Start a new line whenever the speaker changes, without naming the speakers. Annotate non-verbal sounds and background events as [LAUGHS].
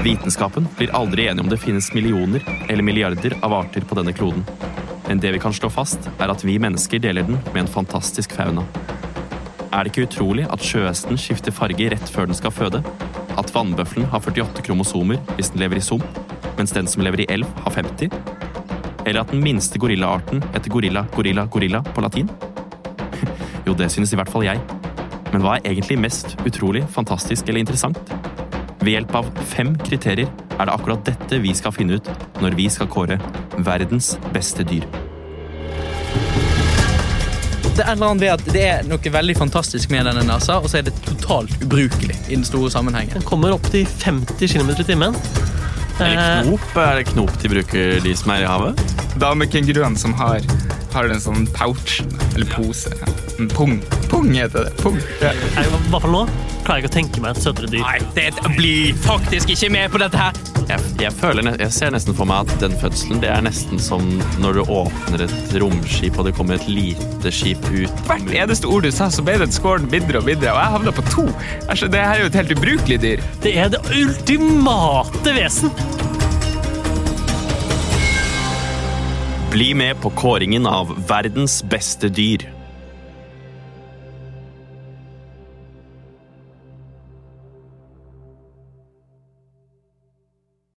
Vitenskapen blir aldri enig om det finnes millioner eller milliarder av arter på denne kloden. Men det vi kan slå fast, er at vi mennesker deler den med en fantastisk fauna. Er det ikke utrolig at sjøhesten skifter farge rett før den skal føde? At vannbøffelen har 48 kromosomer hvis den lever i sump, mens den som lever i elv, har 50? Eller at den minste gorillaarten heter gorilla, gorilla, gorilla på latin? [LAUGHS] Jo, det synes i hvert fall jeg. Men hva er egentlig mest utrolig, fantastisk eller interessant? Ved hjelp av fem kriterier er det akkurat dette vi skal finne ut når vi skal kåre verdens beste dyr.
Det er at det er noe veldig fantastisk med denne nesa, og så er det totalt ubrukelig i den store sammenhengen.
Den kommer opp til 50 km i timen.
Eller
det
knop? Er det knop de bruker, de som er i havet?
Damekenguruene som har, har en sånn pouch, eller pose. En pung. Pung heter det. Pung. Ja.
I hvert fall nå klarer ikke å tenke meg et søtere dyr.
Nei, det blir faktisk ikke med på dette her!
Jeg, jeg, føler, jeg ser nesten for meg at den fødselen det er nesten som når du åpner et romskip og det kommer et lite skip ut.
Hvert eneste ord du sa, så ble den scoren mindre og mindre, og jeg havna på to. Altså, det her er jo et helt ubrukelig dyr.
Det er det ultimate vesen!
Bli med på kåringen av verdens beste dyr.